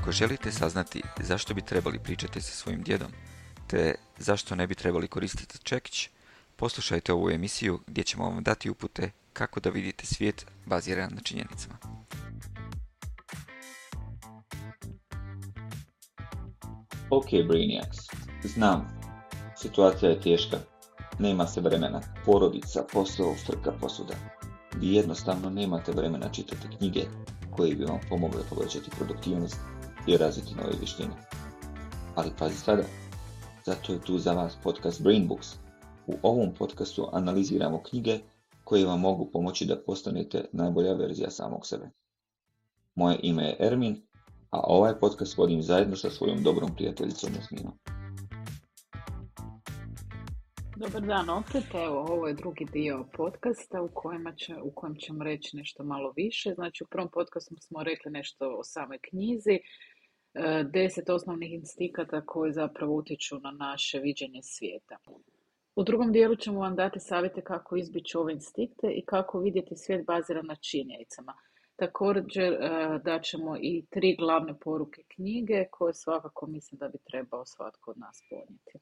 Ako želite saznati zašto bi trebali pričati sa svojim djedom, te zašto ne bi trebali koristiti čekić, poslušajte ovu emisiju gdje ćemo vam dati upute kako da vidite svijet baziran na činjenicama. Ok, Brainiacs, znam, situacija je teška, nema se vremena, porodica, posao, frka, posuda. Vi jednostavno nemate vremena čitati knjige koje bi vam pomogle povećati produktivnost i razviti nove vještine. Ali pazi sada, zato je tu za vas podcast Brain Books. U ovom podcastu analiziramo knjige koje vam mogu pomoći da postanete najbolja verzija samog sebe. Moje ime je Ermin, a ovaj podcast vodim zajedno sa svojom dobrom prijateljicom Jasminom. Dobar dan opet, evo ovo je drugi dio podcasta u, kojima će, u kojem ćemo reći nešto malo više. Znači u prvom podcastu smo rekli nešto o samoj knjizi, deset osnovnih instikata koji zapravo utječu na naše viđenje svijeta. U drugom dijelu ćemo vam dati savjete kako izbići ove instikte i kako vidjeti svijet baziran na činjenicama. Također e, daćemo i tri glavne poruke knjige koje svakako mislim da bi trebao svatko od nas ponijeti.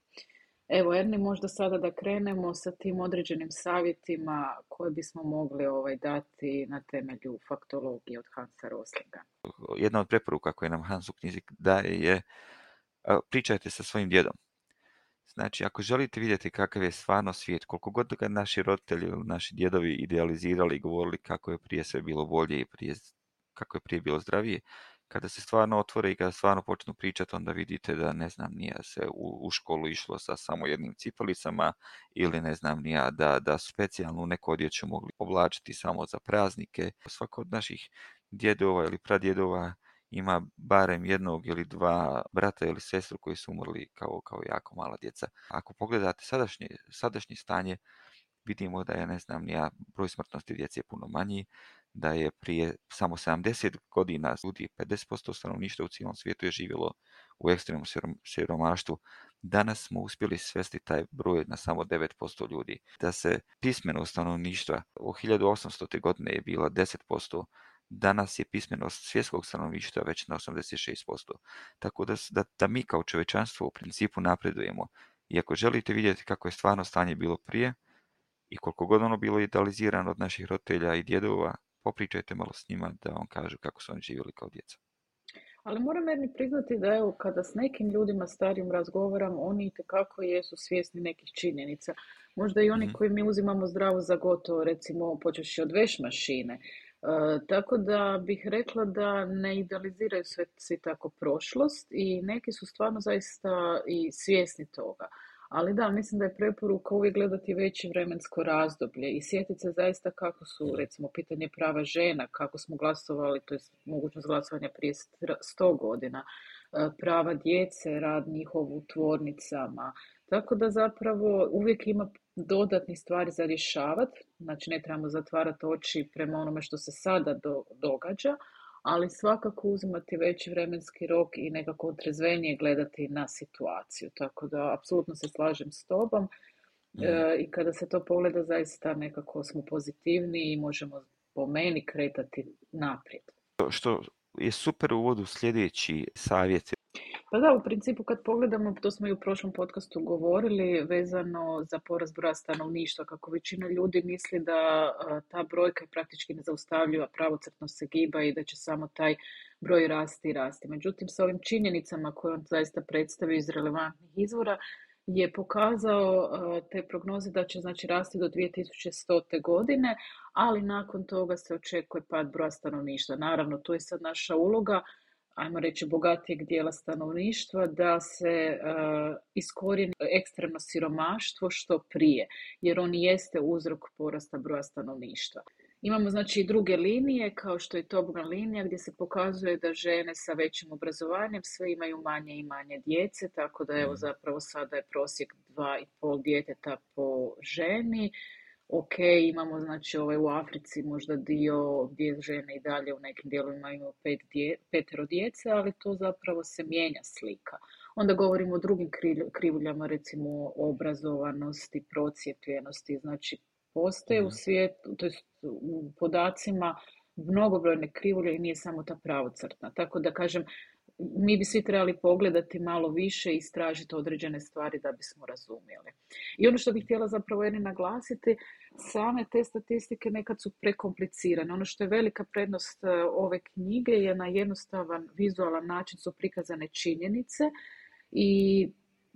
Evo, Erni, možda sada da krenemo sa tim određenim savjetima koje bismo mogli ovaj, dati na temelju faktologije od Hansa Roslinga. Jedna od preporuka koje nam Hans u knjizi daje je pričajte sa svojim djedom. Znači, ako želite vidjeti kakav je stvarno svijet, koliko god ga naši roditelji ili naši djedovi idealizirali i govorili kako je prije sve bilo bolje i prije, kako je prije bilo zdravije, kada se stvarno otvore i kada stvarno počnu pričati, onda vidite da, ne znam, nije se u, školu išlo sa samo jednim cipalicama ili, ne znam, nija, da, da specijalnu neko odjeću mogli oblačiti samo za praznike. Svako od naših djedova ili pradjedova ima barem jednog ili dva brata ili sestru koji su umrli kao, kao jako mala djeca. Ako pogledate sadašnje, sadašnje stanje, vidimo da je, ne znam, nija, broj smrtnosti djece je puno manji, da je prije samo 70 godina ljudi, 50% stanovništva u cijelom svijetu je živjelo u ekstremnom siromaštvu. Danas smo uspjeli svesti taj broj na samo 9% ljudi. Da se pismeno stanovništva u 1800. godine je bila 10%, danas je pismenost svjetskog stanovništva već na 86%. Tako da, da, da mi kao čovečanstvo u principu napredujemo. I ako želite vidjeti kako je stvarno stanje bilo prije, i koliko god ono bilo idealizirano od naših roditelja i djedova, popričajte malo s njima da vam kaže kako su oni živjeli kao djeca. Ali moram meni priznati da evo, kada s nekim ljudima starijim razgovaram, oni itekako jesu svjesni nekih činjenica. Možda i oni mhm. koji mi uzimamo zdravo za gotovo, recimo počeš od veš mašine. E, tako da bih rekla da ne idealiziraju sve si tako prošlost i neki su stvarno zaista i svjesni toga. Ali da, mislim da je preporuka uvijek gledati veće vremensko razdoblje i sjetiti se zaista kako su, recimo, pitanje prava žena, kako smo glasovali, to je mogućnost glasovanja prije 100 godina, e, prava djece, rad njihov u tvornicama. Tako da zapravo uvijek ima dodatni stvari za rješavati, znači ne trebamo zatvarati oči prema onome što se sada do, događa, ali svakako uzimati veći vremenski rok i nekako trezvenije gledati na situaciju. Tako da, apsolutno se slažem s tobom e, i kada se to pogleda, zaista nekako smo pozitivni i možemo po meni kretati naprijed. Što je super u uvodu sljedeći savjet pa da, u principu kad pogledamo, to smo i u prošlom podcastu govorili, vezano za porast broja stanovništva, kako većina ljudi misli da ta brojka je praktički nezaustavljiva, pravocrtno se giba i da će samo taj broj rasti i rasti. Međutim, sa ovim činjenicama koje on zaista predstavio iz relevantnih izvora, je pokazao te prognoze da će znači rasti do 2100. godine, ali nakon toga se očekuje pad broja stanovništva. Naravno, to je sad naša uloga ajmo reći, bogatijeg dijela stanovništva da se uh, iskorijeni ekstremno siromaštvo što prije, jer on jeste uzrok porasta broja stanovništva. Imamo znači i druge linije, kao što je Tobna linija, gdje se pokazuje da žene sa većim obrazovanjem sve imaju manje i manje djece, tako da evo mm. zapravo sada je prosjek dva i pol djeteta po ženi. Ok, imamo znači ovaj u Africi možda dio gdje žene i dalje u nekim dijelovima imaju pet petero djece, ali to zapravo se mijenja slika. Onda govorimo o drugim krivuljama, recimo obrazovanosti, procijepljenosti. Znači, postoje u mhm. svijetu, to je u podacima mnogobrojne krivulje i nije samo ta pravocrtna. Tako da kažem, mi bi svi trebali pogledati malo više i istražiti određene stvari da bismo razumjeli. I ono što bih htjela zapravo jedni naglasiti, same te statistike nekad su prekomplicirane. Ono što je velika prednost e, ove knjige je na jednostavan vizualan način su prikazane činjenice i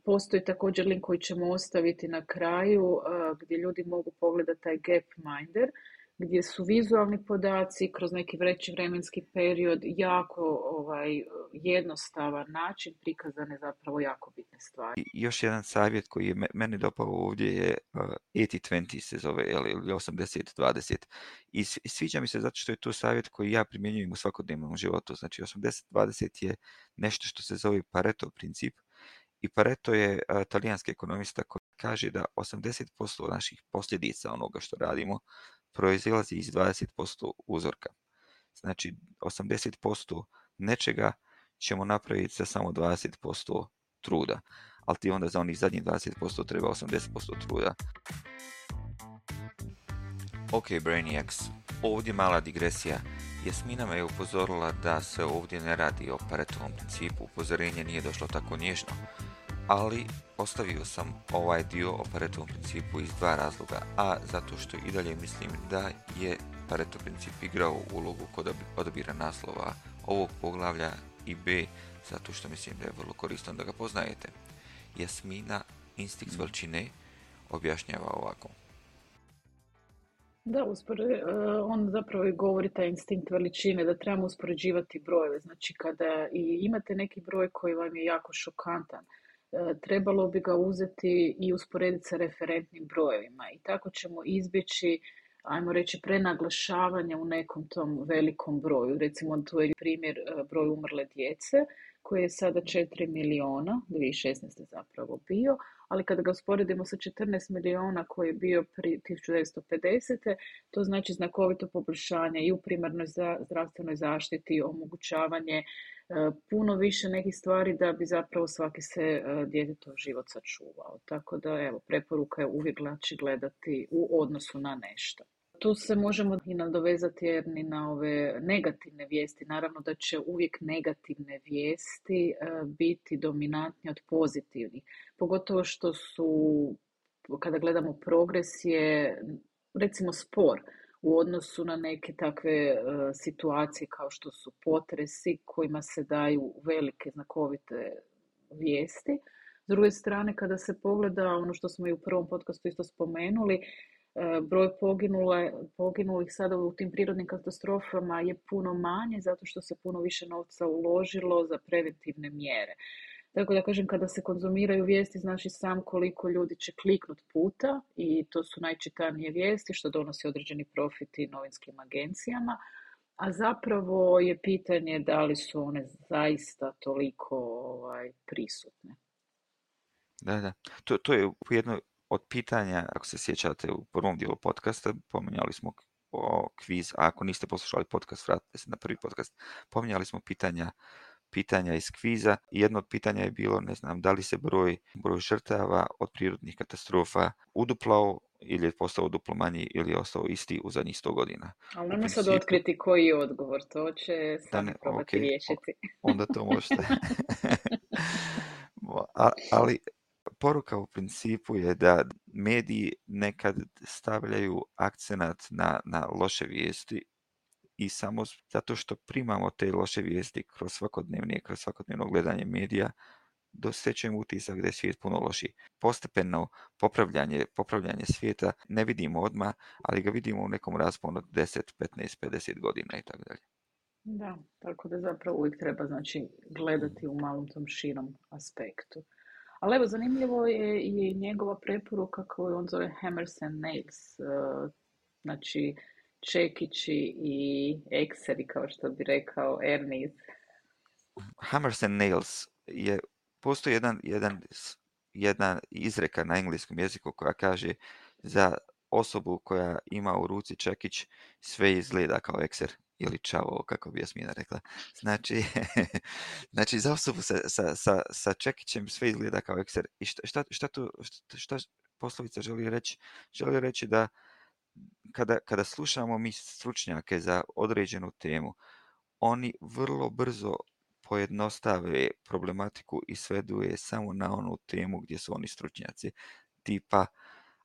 postoji također link koji ćemo ostaviti na kraju e, gdje ljudi mogu pogledati taj gap minder gdje su vizualni podaci kroz neki vreći vremenski period jako ovaj, jednostavan način prikazane zapravo jako bitne stvari. Još jedan savjet koji je meni dopao ovdje je 80-20 e, se zove, ili 80-20. I sviđa mi se zato što je to savjet koji ja primjenjujem u svakodnevnom životu. Znači 80-20 je nešto što se zove Pareto princip. I Pareto je e, talijanski ekonomista koji kaže da 80% naših posljedica onoga što radimo proizilazi iz 20% uzorka. Znači 80% nečega ćemo napraviti sa samo 20% truda, ali ti onda za onih zadnjih 20% treba 80% truda. Ok Brainiacs, ovdje mala digresija. Jasmina me je upozorila da se ovdje ne radi o paretovom principu, upozorenje nije došlo tako nježno ali ostavio sam ovaj dio o paretovom principu iz dva razloga. A, zato što i dalje mislim da je Pareto princip igrao ulogu kod odabira naslova ovog poglavlja i B, zato što mislim da je vrlo korisno da ga poznajete. Jasmina instinkt veličine objašnjava ovako. Da, uspore, e, on zapravo i govori taj instinkt veličine, da trebamo uspoređivati brojeve. Znači, kada imate neki broj koji vam je jako šokantan, E, trebalo bi ga uzeti i usporediti sa referentnim brojevima i tako ćemo izbjeći ajmo reći, prenaglašavanje u nekom tom velikom broju. Recimo, tu je primjer e, broj umrle djece, koji je sada 4 miliona, 2016. zapravo bio, ali kada ga usporedimo sa 14 miliona koji je bio pri 1950. to znači znakovito poboljšanje i u primarnoj zdravstvenoj zaštiti, omogućavanje puno više nekih stvari da bi zapravo svaki se e, djetetov život sačuvao. Tako da, evo, preporuka je uvijek znači gledati u odnosu na nešto. Tu se možemo i nadovezati jer ni na ove negativne vijesti. Naravno da će uvijek negativne vijesti e, biti dominantnije od pozitivnih. Pogotovo što su, kada gledamo progres, je recimo spor u odnosu na neke takve e, situacije kao što su potresi kojima se daju velike znakovite vijesti. S druge strane, kada se pogleda ono što smo i u prvom podcastu isto spomenuli, e, broj poginule, poginulih sada u tim prirodnim katastrofama je puno manje zato što se puno više novca uložilo za preventivne mjere. Tako da kažem, kada se konzumiraju vijesti, znači sam koliko ljudi će kliknuti puta i to su najčitanije vijesti što donosi određeni profiti novinskim agencijama. A zapravo je pitanje da li su one zaista toliko ovaj, prisutne. Da, da. To, to je jedno od pitanja, ako se sjećate u prvom dijelu podcasta, pominjali smo o kviz, a ako niste poslušali podcast, vratite se na prvi podcast, pominjali smo pitanja pitanja iz kviza i jedno od pitanja je bilo, ne znam, da li se broj, broj žrtava od prirodnih katastrofa uduplao ili je postao duplo manji ili je ostao isti u zadnjih 100 godina. Ali nema sad otkriti koji je odgovor, to će ne, probati riješiti. Onda to možete. ali poruka u principu je da mediji nekad stavljaju akcenat na, na loše vijesti i samo zato što primamo te loše vijesti kroz svakodnevnije, kroz svakodnevno gledanje medija, dosećujemo utisak da je svijet puno loši. Postepeno popravljanje, popravljanje svijeta ne vidimo odmah, ali ga vidimo u nekom rasponu od 10, 15, 50 godina i tako dalje. Da, tako da zapravo uvijek treba znači, gledati u malom tom širom aspektu. Ali evo, zanimljivo je i njegova preporuka koju on zove Hammers and Nails. Eh, znači, čekići i ekseri, kao što bi rekao Ernest. Hammers and nails je, postoji jedan, jedan, jedna izreka na engleskom jeziku koja kaže za osobu koja ima u ruci čekić sve izgleda kao ekser ili čavo, kako bi Jasmina rekla. Znači, znači za osobu sa, sa, sa, čekićem sve izgleda kao ekser. I šta, šta, tu, šta poslovica želi reći? Želi reći da kada, kada slušamo mi stručnjake za određenu temu, oni vrlo brzo pojednostave problematiku i sveduje samo na onu temu gdje su oni stručnjaci. Tipa,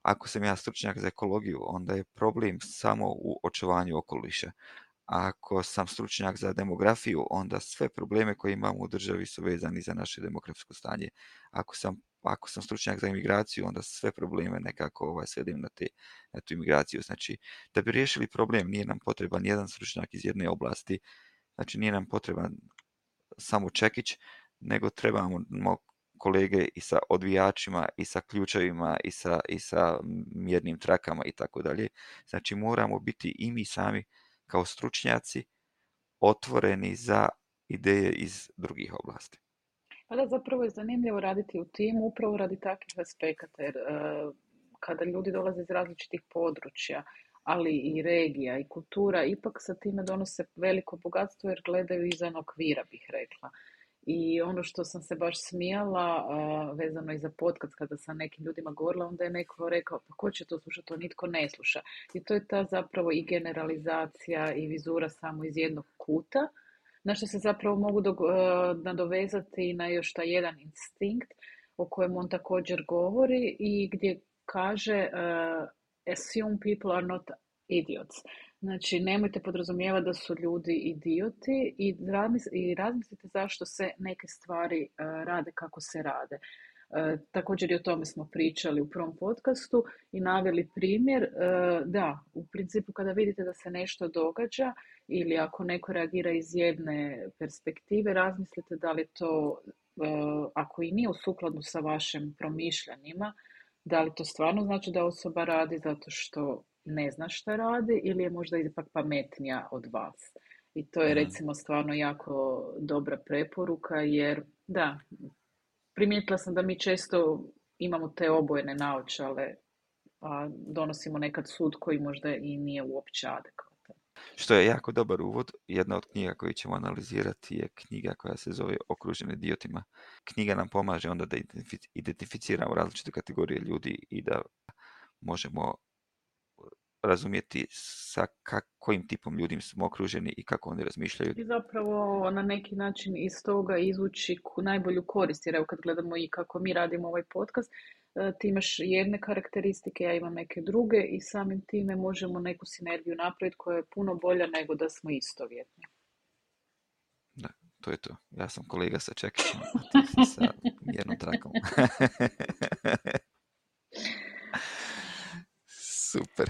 ako sam ja stručnjak za ekologiju, onda je problem samo u očuvanju okoliša. ako sam stručnjak za demografiju, onda sve probleme koje imamo u državi su vezani za naše demografsko stanje. Ako sam ako sam stručnjak za imigraciju, onda sve probleme nekako ovaj, na, te, tu imigraciju. Znači, da bi riješili problem, nije nam potreban jedan stručnjak iz jedne oblasti, znači nije nam potreban samo čekić, nego trebamo kolege i sa odvijačima i sa ključevima i sa, i sa mjernim mm, trakama i tako dalje. Znači moramo biti i mi sami kao stručnjaci otvoreni za ideje iz drugih oblasti. Pa da, zapravo je zanimljivo raditi u timu upravo radi takvih aspekata, jer e, kada ljudi dolaze iz različitih područja, ali i regija i kultura, ipak sa time donose veliko bogatstvo jer gledaju izvan okvira, bih rekla. I ono što sam se baš smijala e, vezano i za podcast kada sam nekim ljudima govorila, onda je neko rekao pa ko će to slušati, to nitko ne sluša. I to je ta zapravo i generalizacija i vizura samo iz jednog kuta na što se zapravo mogu e, nadovezati na još taj jedan instinkt o kojem on također govori i gdje kaže e, assume people are not idiots. Znači, nemojte podrazumijevati da su ljudi idioti i, razmislite zašto se neke stvari e, rade kako se rade. također i o tome smo pričali u prvom podcastu i naveli primjer da, u principu kada vidite da se nešto događa ili ako neko reagira iz jedne perspektive, razmislite da li to, e, ako i nije u sukladnu sa vašim promišljanjima, da li to stvarno znači da osoba radi zato što ne zna šta radi ili je možda ipak pametnija od vas. I to je mhm. recimo stvarno jako dobra preporuka jer da, primijetila sam da mi često imamo te obojene naočale, a donosimo nekad sud koji možda i nije uopće adekvat što je jako dobar uvod. Jedna od knjiga koju ćemo analizirati je knjiga koja se zove Okruženi idiotima. Knjiga nam pomaže onda da identificiramo različite kategorije ljudi i da možemo uh, razumjeti sa kakvim tipom ljudi smo okruženi i kako oni razmišljaju. I zapravo na neki način iz toga izvući najbolju korist, jer evo kad gledamo i kako mi radimo ovaj podcast, E, ti imaš jedne karakteristike, ja imam neke druge i samim time možemo neku sinergiju napraviti koja je puno bolja nego da smo istovjetni. Da, to je to. Ja sam kolega sa čekićem, sa jednom trakom. Super.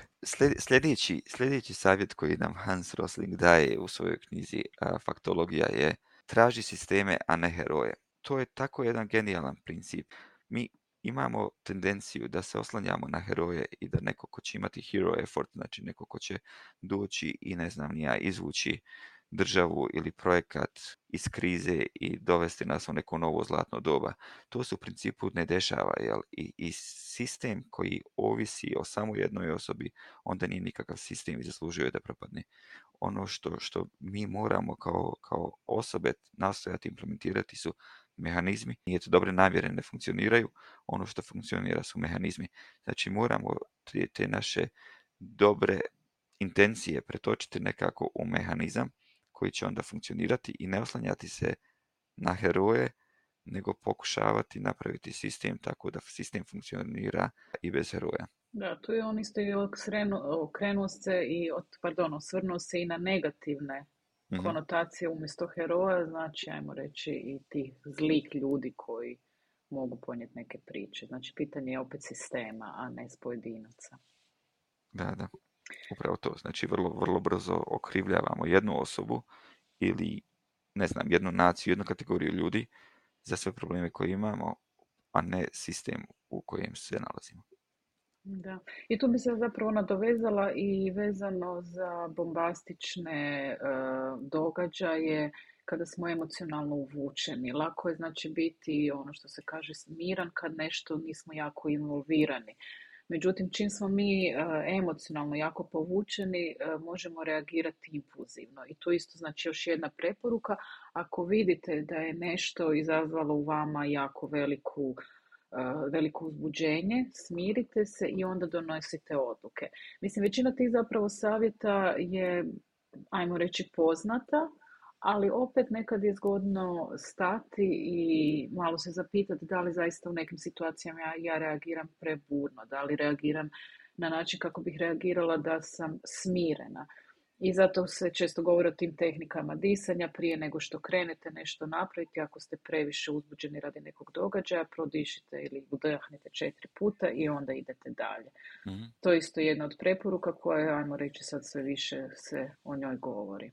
Sljedeći, sljedeći savjet koji nam Hans Rosling daje u svojoj knjizi Faktologija je traži sisteme, a ne heroje. To je tako jedan genijalan princip. Mi imamo tendenciju da se oslanjamo na heroje i da neko ko će imati hero effort, znači neko ko će doći i ne znam nija izvući državu ili projekat iz krize i dovesti nas u neko novo zlatno doba. To se u principu ne dešava, jel? I, I, sistem koji ovisi o samo jednoj osobi, onda nije nikakav sistem i zaslužio da propadne. Ono što, što mi moramo kao, kao osobe nastojati implementirati su mehanizmi Nije to dobre namjere ne funkcioniraju, ono što funkcionira su mehanizmi. Znači moramo te, te naše dobre intencije pretočiti nekako u mehanizam koji će onda funkcionirati i ne oslanjati se na heroje, nego pokušavati napraviti sistem tako da sistem funkcionira i bez heroja. Da, tu je on isto i okrenuo se i, pardon, osvrnuo se i na negativne mm konotacija umjesto heroja, znači ajmo reći i tih zlik ljudi koji mogu ponijeti neke priče. Znači pitanje je opet sistema, a ne s pojedinaca. Da, da. Upravo to. Znači vrlo, vrlo brzo okrivljavamo jednu osobu ili ne znam, jednu naciju, jednu kategoriju ljudi za sve probleme koje imamo, a ne sistem u kojem se nalazimo. Da. I tu bi se zapravo nadovezala i vezano za bombastične e, događaje kada smo emocionalno uvučeni. Lako je znači biti ono što se kaže smiran kad nešto nismo jako involvirani. Međutim, čim smo mi e, emocionalno jako povučeni, e, možemo reagirati impulzivno. I to isto znači još jedna preporuka, ako vidite da je nešto izazvalo u vama jako veliku Eh, veliko uzbuđenje, smirite se i onda donosite odluke. Mislim, većina tih zapravo savjeta je, ajmo reći, poznata, ali opet nekad je zgodno stati i malo se zapitati da li zaista u nekim situacijama ja, ja reagiram preburno, da li reagiram na način kako bih reagirala da sam smirena. I zato se često govori o tim tehnikama disanja prije nego što krenete nešto napraviti. Ako ste previše uzbuđeni radi nekog događaja, prodišite ili udahnite četiri puta i onda idete dalje. Mhm. To je isto jedna od preporuka koja, ajmo reći, sad sve više se o njoj govori.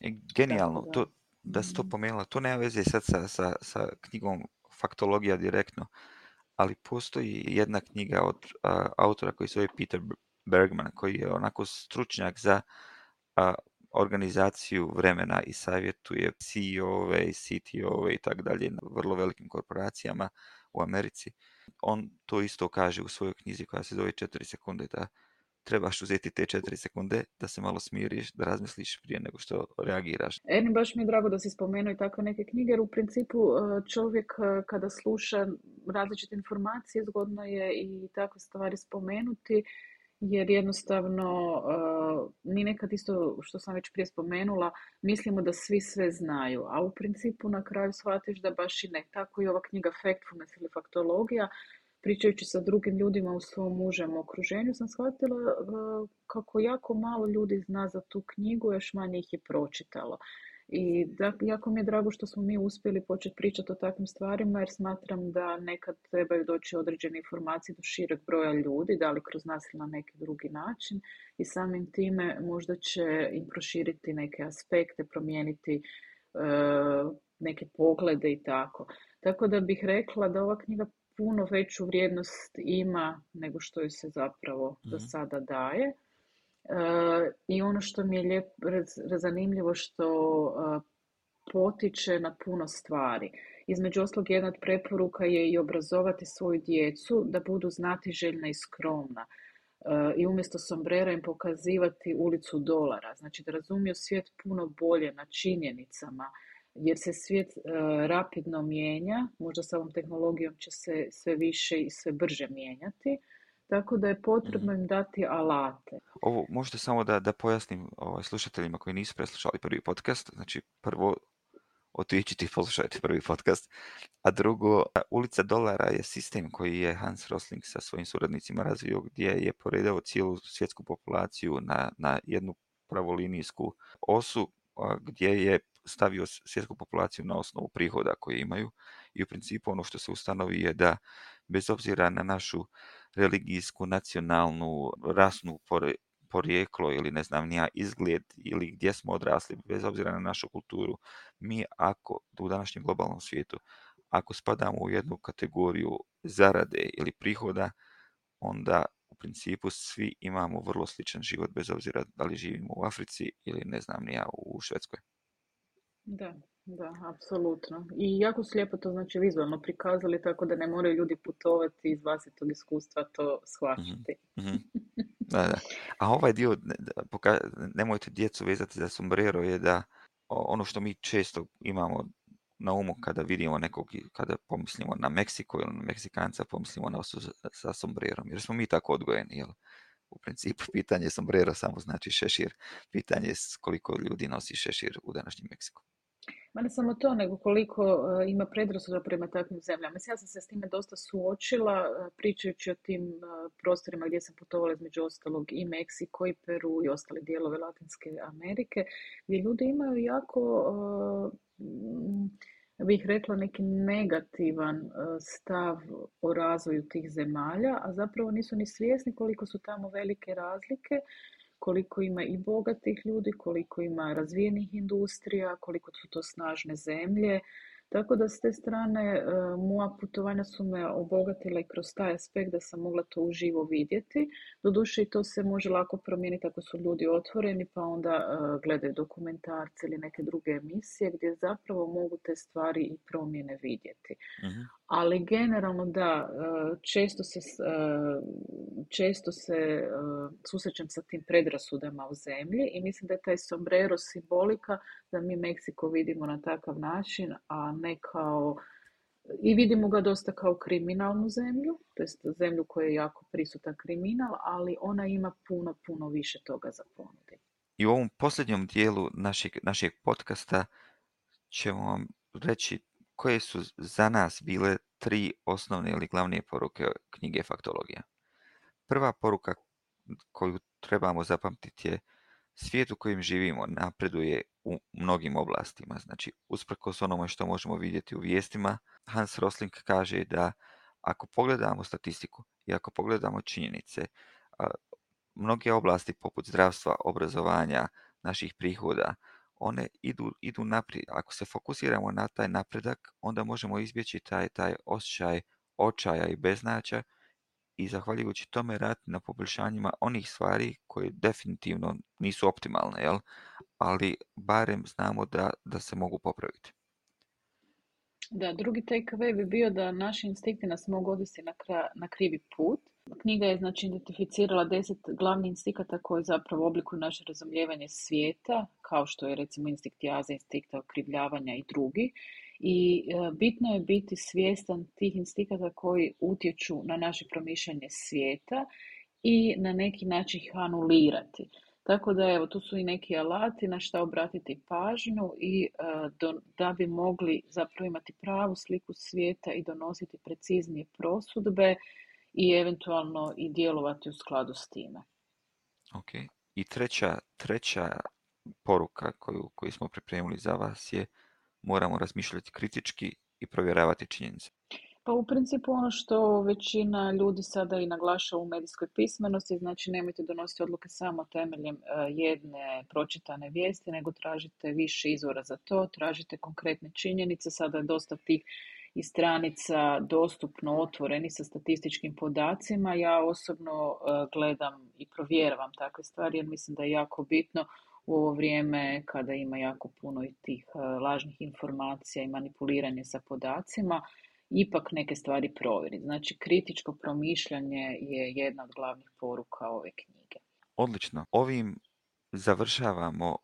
E, genijalno. Da, To, da to mhm. pomenula, to nema veze sad sa, sa, sa knjigom Faktologija direktno, ali postoji jedna knjiga od autora koji se zove Peter Bergman, koji je onako stručnjak za a organizaciju vremena i savjetuje CEO-ove i CTO-ove i tako dalje vrlo velikim korporacijama u Americi. On to isto kaže u svojoj knjizi koja se zove 4 sekunde da trebaš uzeti te četiri sekunde da se malo smiriš, da razmisliš prije nego što reagiraš. Eni, baš mi je drago da si spomenuo i takve neke knjige, jer u principu e, čovjek e, kada sluša različite informacije, zgodno je i takve stvari spomenuti jer jednostavno eh, mi nekad isto što sam već prije spomenula mislimo da svi sve znaju a u principu na kraju shvatiš da baš i ne tako i ova knjiga Factfulness ili faktologija pričajući sa drugim ljudima u svom užem okruženju sam shvatila eh, kako jako malo ljudi zna za tu knjigu još manje ih je pročitalo i jako mi je drago što smo mi uspjeli početi pričati o takvim stvarima jer smatram da nekad trebaju doći određene informacije do šireg broja ljudi, da li kroz nas ili na neki drugi način i samim time možda će im proširiti neke aspekte, promijeniti e, neke poglede i tako. Tako da bih rekla da ova knjiga puno veću vrijednost ima nego što ju se zapravo do mhm. sada daje E, I ono što mi je lijep, zanimljivo što e, potiče na puno stvari. Između oslog, jedna od preporuka je i obrazovati svoju djecu da budu znati željna i skromna. E, I umjesto sombrera im pokazivati ulicu dolara. Znači da razumiju svijet puno bolje na činjenicama, jer se svijet rapidno mijenja, možda sa ovom tehnologijom će se sve više i sve brže mijenjati tako da je potrebno im dati alate. Ovo možete samo da, da pojasnim ovaj, slušateljima koji nisu preslušali prvi podcast. Znači, prvo otići i poslušajte prvi podcast. A drugo, Ulica dolara je sistem koji je Hans Rosling sa svojim suradnicima razvio gdje je poredao cijelu svjetsku populaciju na, na jednu pravolinijsku osu gdje je stavio svjetsku populaciju na osnovu prihoda koje imaju i u principu ono što se ustanovi je da bez obzira na našu religijsku, nacionalnu, rasnu porijeklo ili ne znam nija izgled ili gdje smo odrasli, bez obzira na našu kulturu. Mi ako u današnjem globalnom svijetu, ako spadamo u jednu kategoriju zarade ili prihoda, onda u principu svi imamo vrlo sličan život, bez obzira da li živimo u Africi ili ne znam nija u Švedskoj. Da. Da, apsolutno. I jako su lijepo to znači vizualno prikazali, tako da ne moraju ljudi putovati iz vlastitog iskustva to shvatiti. Mhm, mhm. Da, da. A ovaj dio, poka- nemojte djecu vezati za sombrero, je da ono što mi često imamo na umu kada vidimo nekog, kada pomislimo na Meksiko ili na Meksikanca, pomislimo na osu sa sombrerom, jer smo mi tako odgojeni, jel? U principu, pitanje sombrero samo znači šešir. Pitanje je koliko ljudi nosi šešir u današnjem Meksiku. Ma ne samo to, nego koliko eh, ima predrasuda prema takvim zemljama. Ja sam se s time dosta suočila eh, pričajući o tim eh, prostorima gdje sam putovala između ostalog i Meksiko i Peru i ostale dijelove Latinske Amerike, gdje ljudi imaju jako bih rekla neki negativan stav o razvoju tih zemalja, a zapravo nisu ni svjesni koliko su tamo velike razlike koliko ima i bogatih ljudi, koliko ima razvijenih industrija, koliko su to snažne zemlje. Tako da s te strane e, moja putovanja su me obogatila i kroz taj aspekt da sam mogla to uživo vidjeti. Doduše i to se može lako promijeniti ako su ljudi otvoreni pa onda e, gledaju dokumentarce ili neke druge emisije gdje zapravo mogu te stvari i promjene vidjeti. Mhm. Ali generalno da, e, često se, često se susrećem sa tim predrasudama u zemlji i mislim da je taj sombrero simbolika da mi Meksiko vidimo na takav način, a ne kao i vidimo ga dosta kao kriminalnu zemlju, to jest zemlju koja je jako prisutan kriminal, ali ona ima puno, puno više toga za I u ovom posljednjom dijelu našeg, našeg podcasta ćemo vam reći koje su za nas bile tri osnovne ili glavne poruke knjige Faktologija. Prva poruka koju trebamo zapamtiti je svijet u kojem živimo napreduje u mnogim oblastima. Znači, usprkos onome što možemo vidjeti u vijestima, Hans Rosling kaže da ako pogledamo statistiku i ako pogledamo činjenice, mnoge oblasti poput zdravstva, obrazovanja, naših prihoda, one idu, idu naprijed. Ako se fokusiramo na taj napredak, onda možemo izbjeći taj, taj osjećaj očaja i beznača i zahvaljujući tome raditi na poboljšanjima onih stvari koje definitivno nisu optimalne, jel? ali barem znamo da, da se mogu popraviti. Da, drugi take bi bio da naši instinkti nas mogu odvesti na, na krivi put. Knjiga je znači identificirala deset glavnih instikata koji zapravo oblikuju naše razumijevanje svijeta, kao što je recimo instinkt jaza, instinkt okrivljavanja i drugi. I e, bitno je biti svjestan tih instikata koji utječu na naše promišljanje svijeta i na neki način ih anulirati. Tako da evo, tu su i neki alati na šta obratiti pažnju i e, da bi mogli zapravo imati pravu sliku svijeta i donositi preciznije prosudbe i eventualno i djelovati u skladu s time. Ok. I treća, treća poruka koju, koju smo pripremili za vas je moramo razmišljati kritički i provjeravati činjenice. Pa u principu ono što većina ljudi sada i naglaša u medijskoj pismenosti, znači nemojte donositi odluke samo temeljem e, jedne pročitane vijesti, nego tražite više izvora za to, tražite konkretne činjenice, sada je dosta tih i stranica dostupno otvoreni sa statističkim podacima. Ja osobno e, gledam i provjeravam takve stvari jer mislim da je jako bitno u ovo vrijeme kada ima jako puno i tih e, lažnih informacija i manipuliranje sa podacima ipak neke stvari provjeriti. Znači, kritičko promišljanje je jedna od glavnih poruka ove knjige. Odlično. Ovim završavamo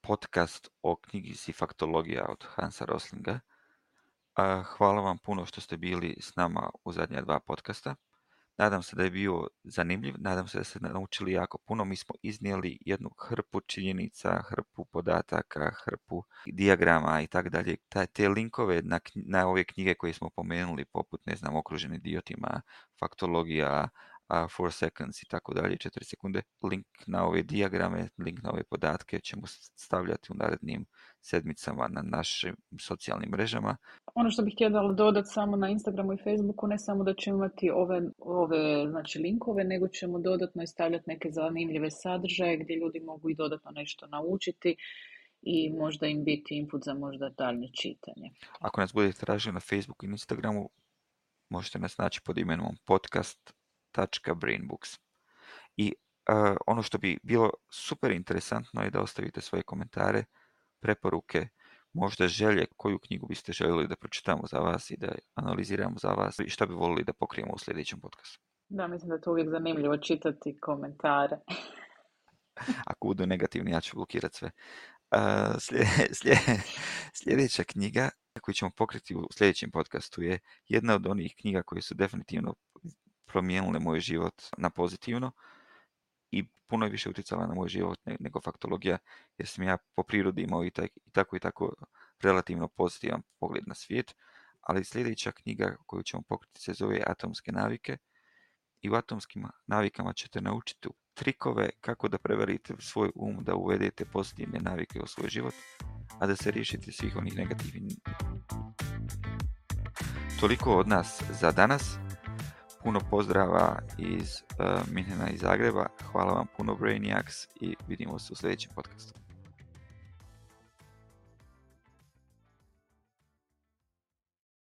podcast o si Faktologija od Hansa Roslinga. Hvala vam puno što ste bili s nama u zadnja dva podcasta. Nadam se da je bio zanimljiv, nadam se da ste naučili jako puno. Mi smo iznijeli jednu hrpu činjenica, hrpu podataka, hrpu dijagrama i tako dalje. Te linkove na, ove knjige koje smo pomenuli, poput, ne znam, okruženi diotima, faktologija, 4 seconds i tako dalje, 4 sekunde. Link na ove dijagrame, link na ove podatke ćemo stavljati u narednim sedmicama na našim socijalnim mrežama. Ono što bih htjela dodati samo na Instagramu i Facebooku, ne samo da ćemo imati ove, ove znači linkove, nego ćemo dodatno stavljati neke zanimljive sadržaje gdje ljudi mogu i dodatno nešto naučiti i možda im biti input za možda daljnje čitanje. Ako nas budete tražili na Facebooku i Instagramu, možete nas naći pod imenom podcast.brainbooks. I e, ono što bi bilo super interesantno je da ostavite svoje komentare preporuke, možda želje, koju knjigu biste željeli da pročitamo za vas i da analiziramo za vas i šta bi volili da pokrijemo u sljedećem podcastu? Da, mislim da je to uvijek zanimljivo čitati komentare. Ako budu negativni, ja ću blokirati sve. Uh, sljedeća knjiga koju ćemo pokriti u sljedećem podcastu je jedna od onih knjiga koje su definitivno promijenile moj život na pozitivno i puno je više utjecala na moj život nego faktologija, jer sam ja po prirodi imao i, tako i tako relativno pozitivan pogled na svijet, ali sljedeća knjiga koju ćemo pokriti se zove Atomske navike i u atomskim navikama ćete naučiti trikove kako da prevarite svoj um, da uvedete pozitivne navike u svoj život, a da se riješite svih onih negativnih. Toliko od nas za danas. Puno pozdrava iz uh, Minhena i Zagreba. Hvala vam puno Brainiacs i vidimo se u sljedećem podcastu.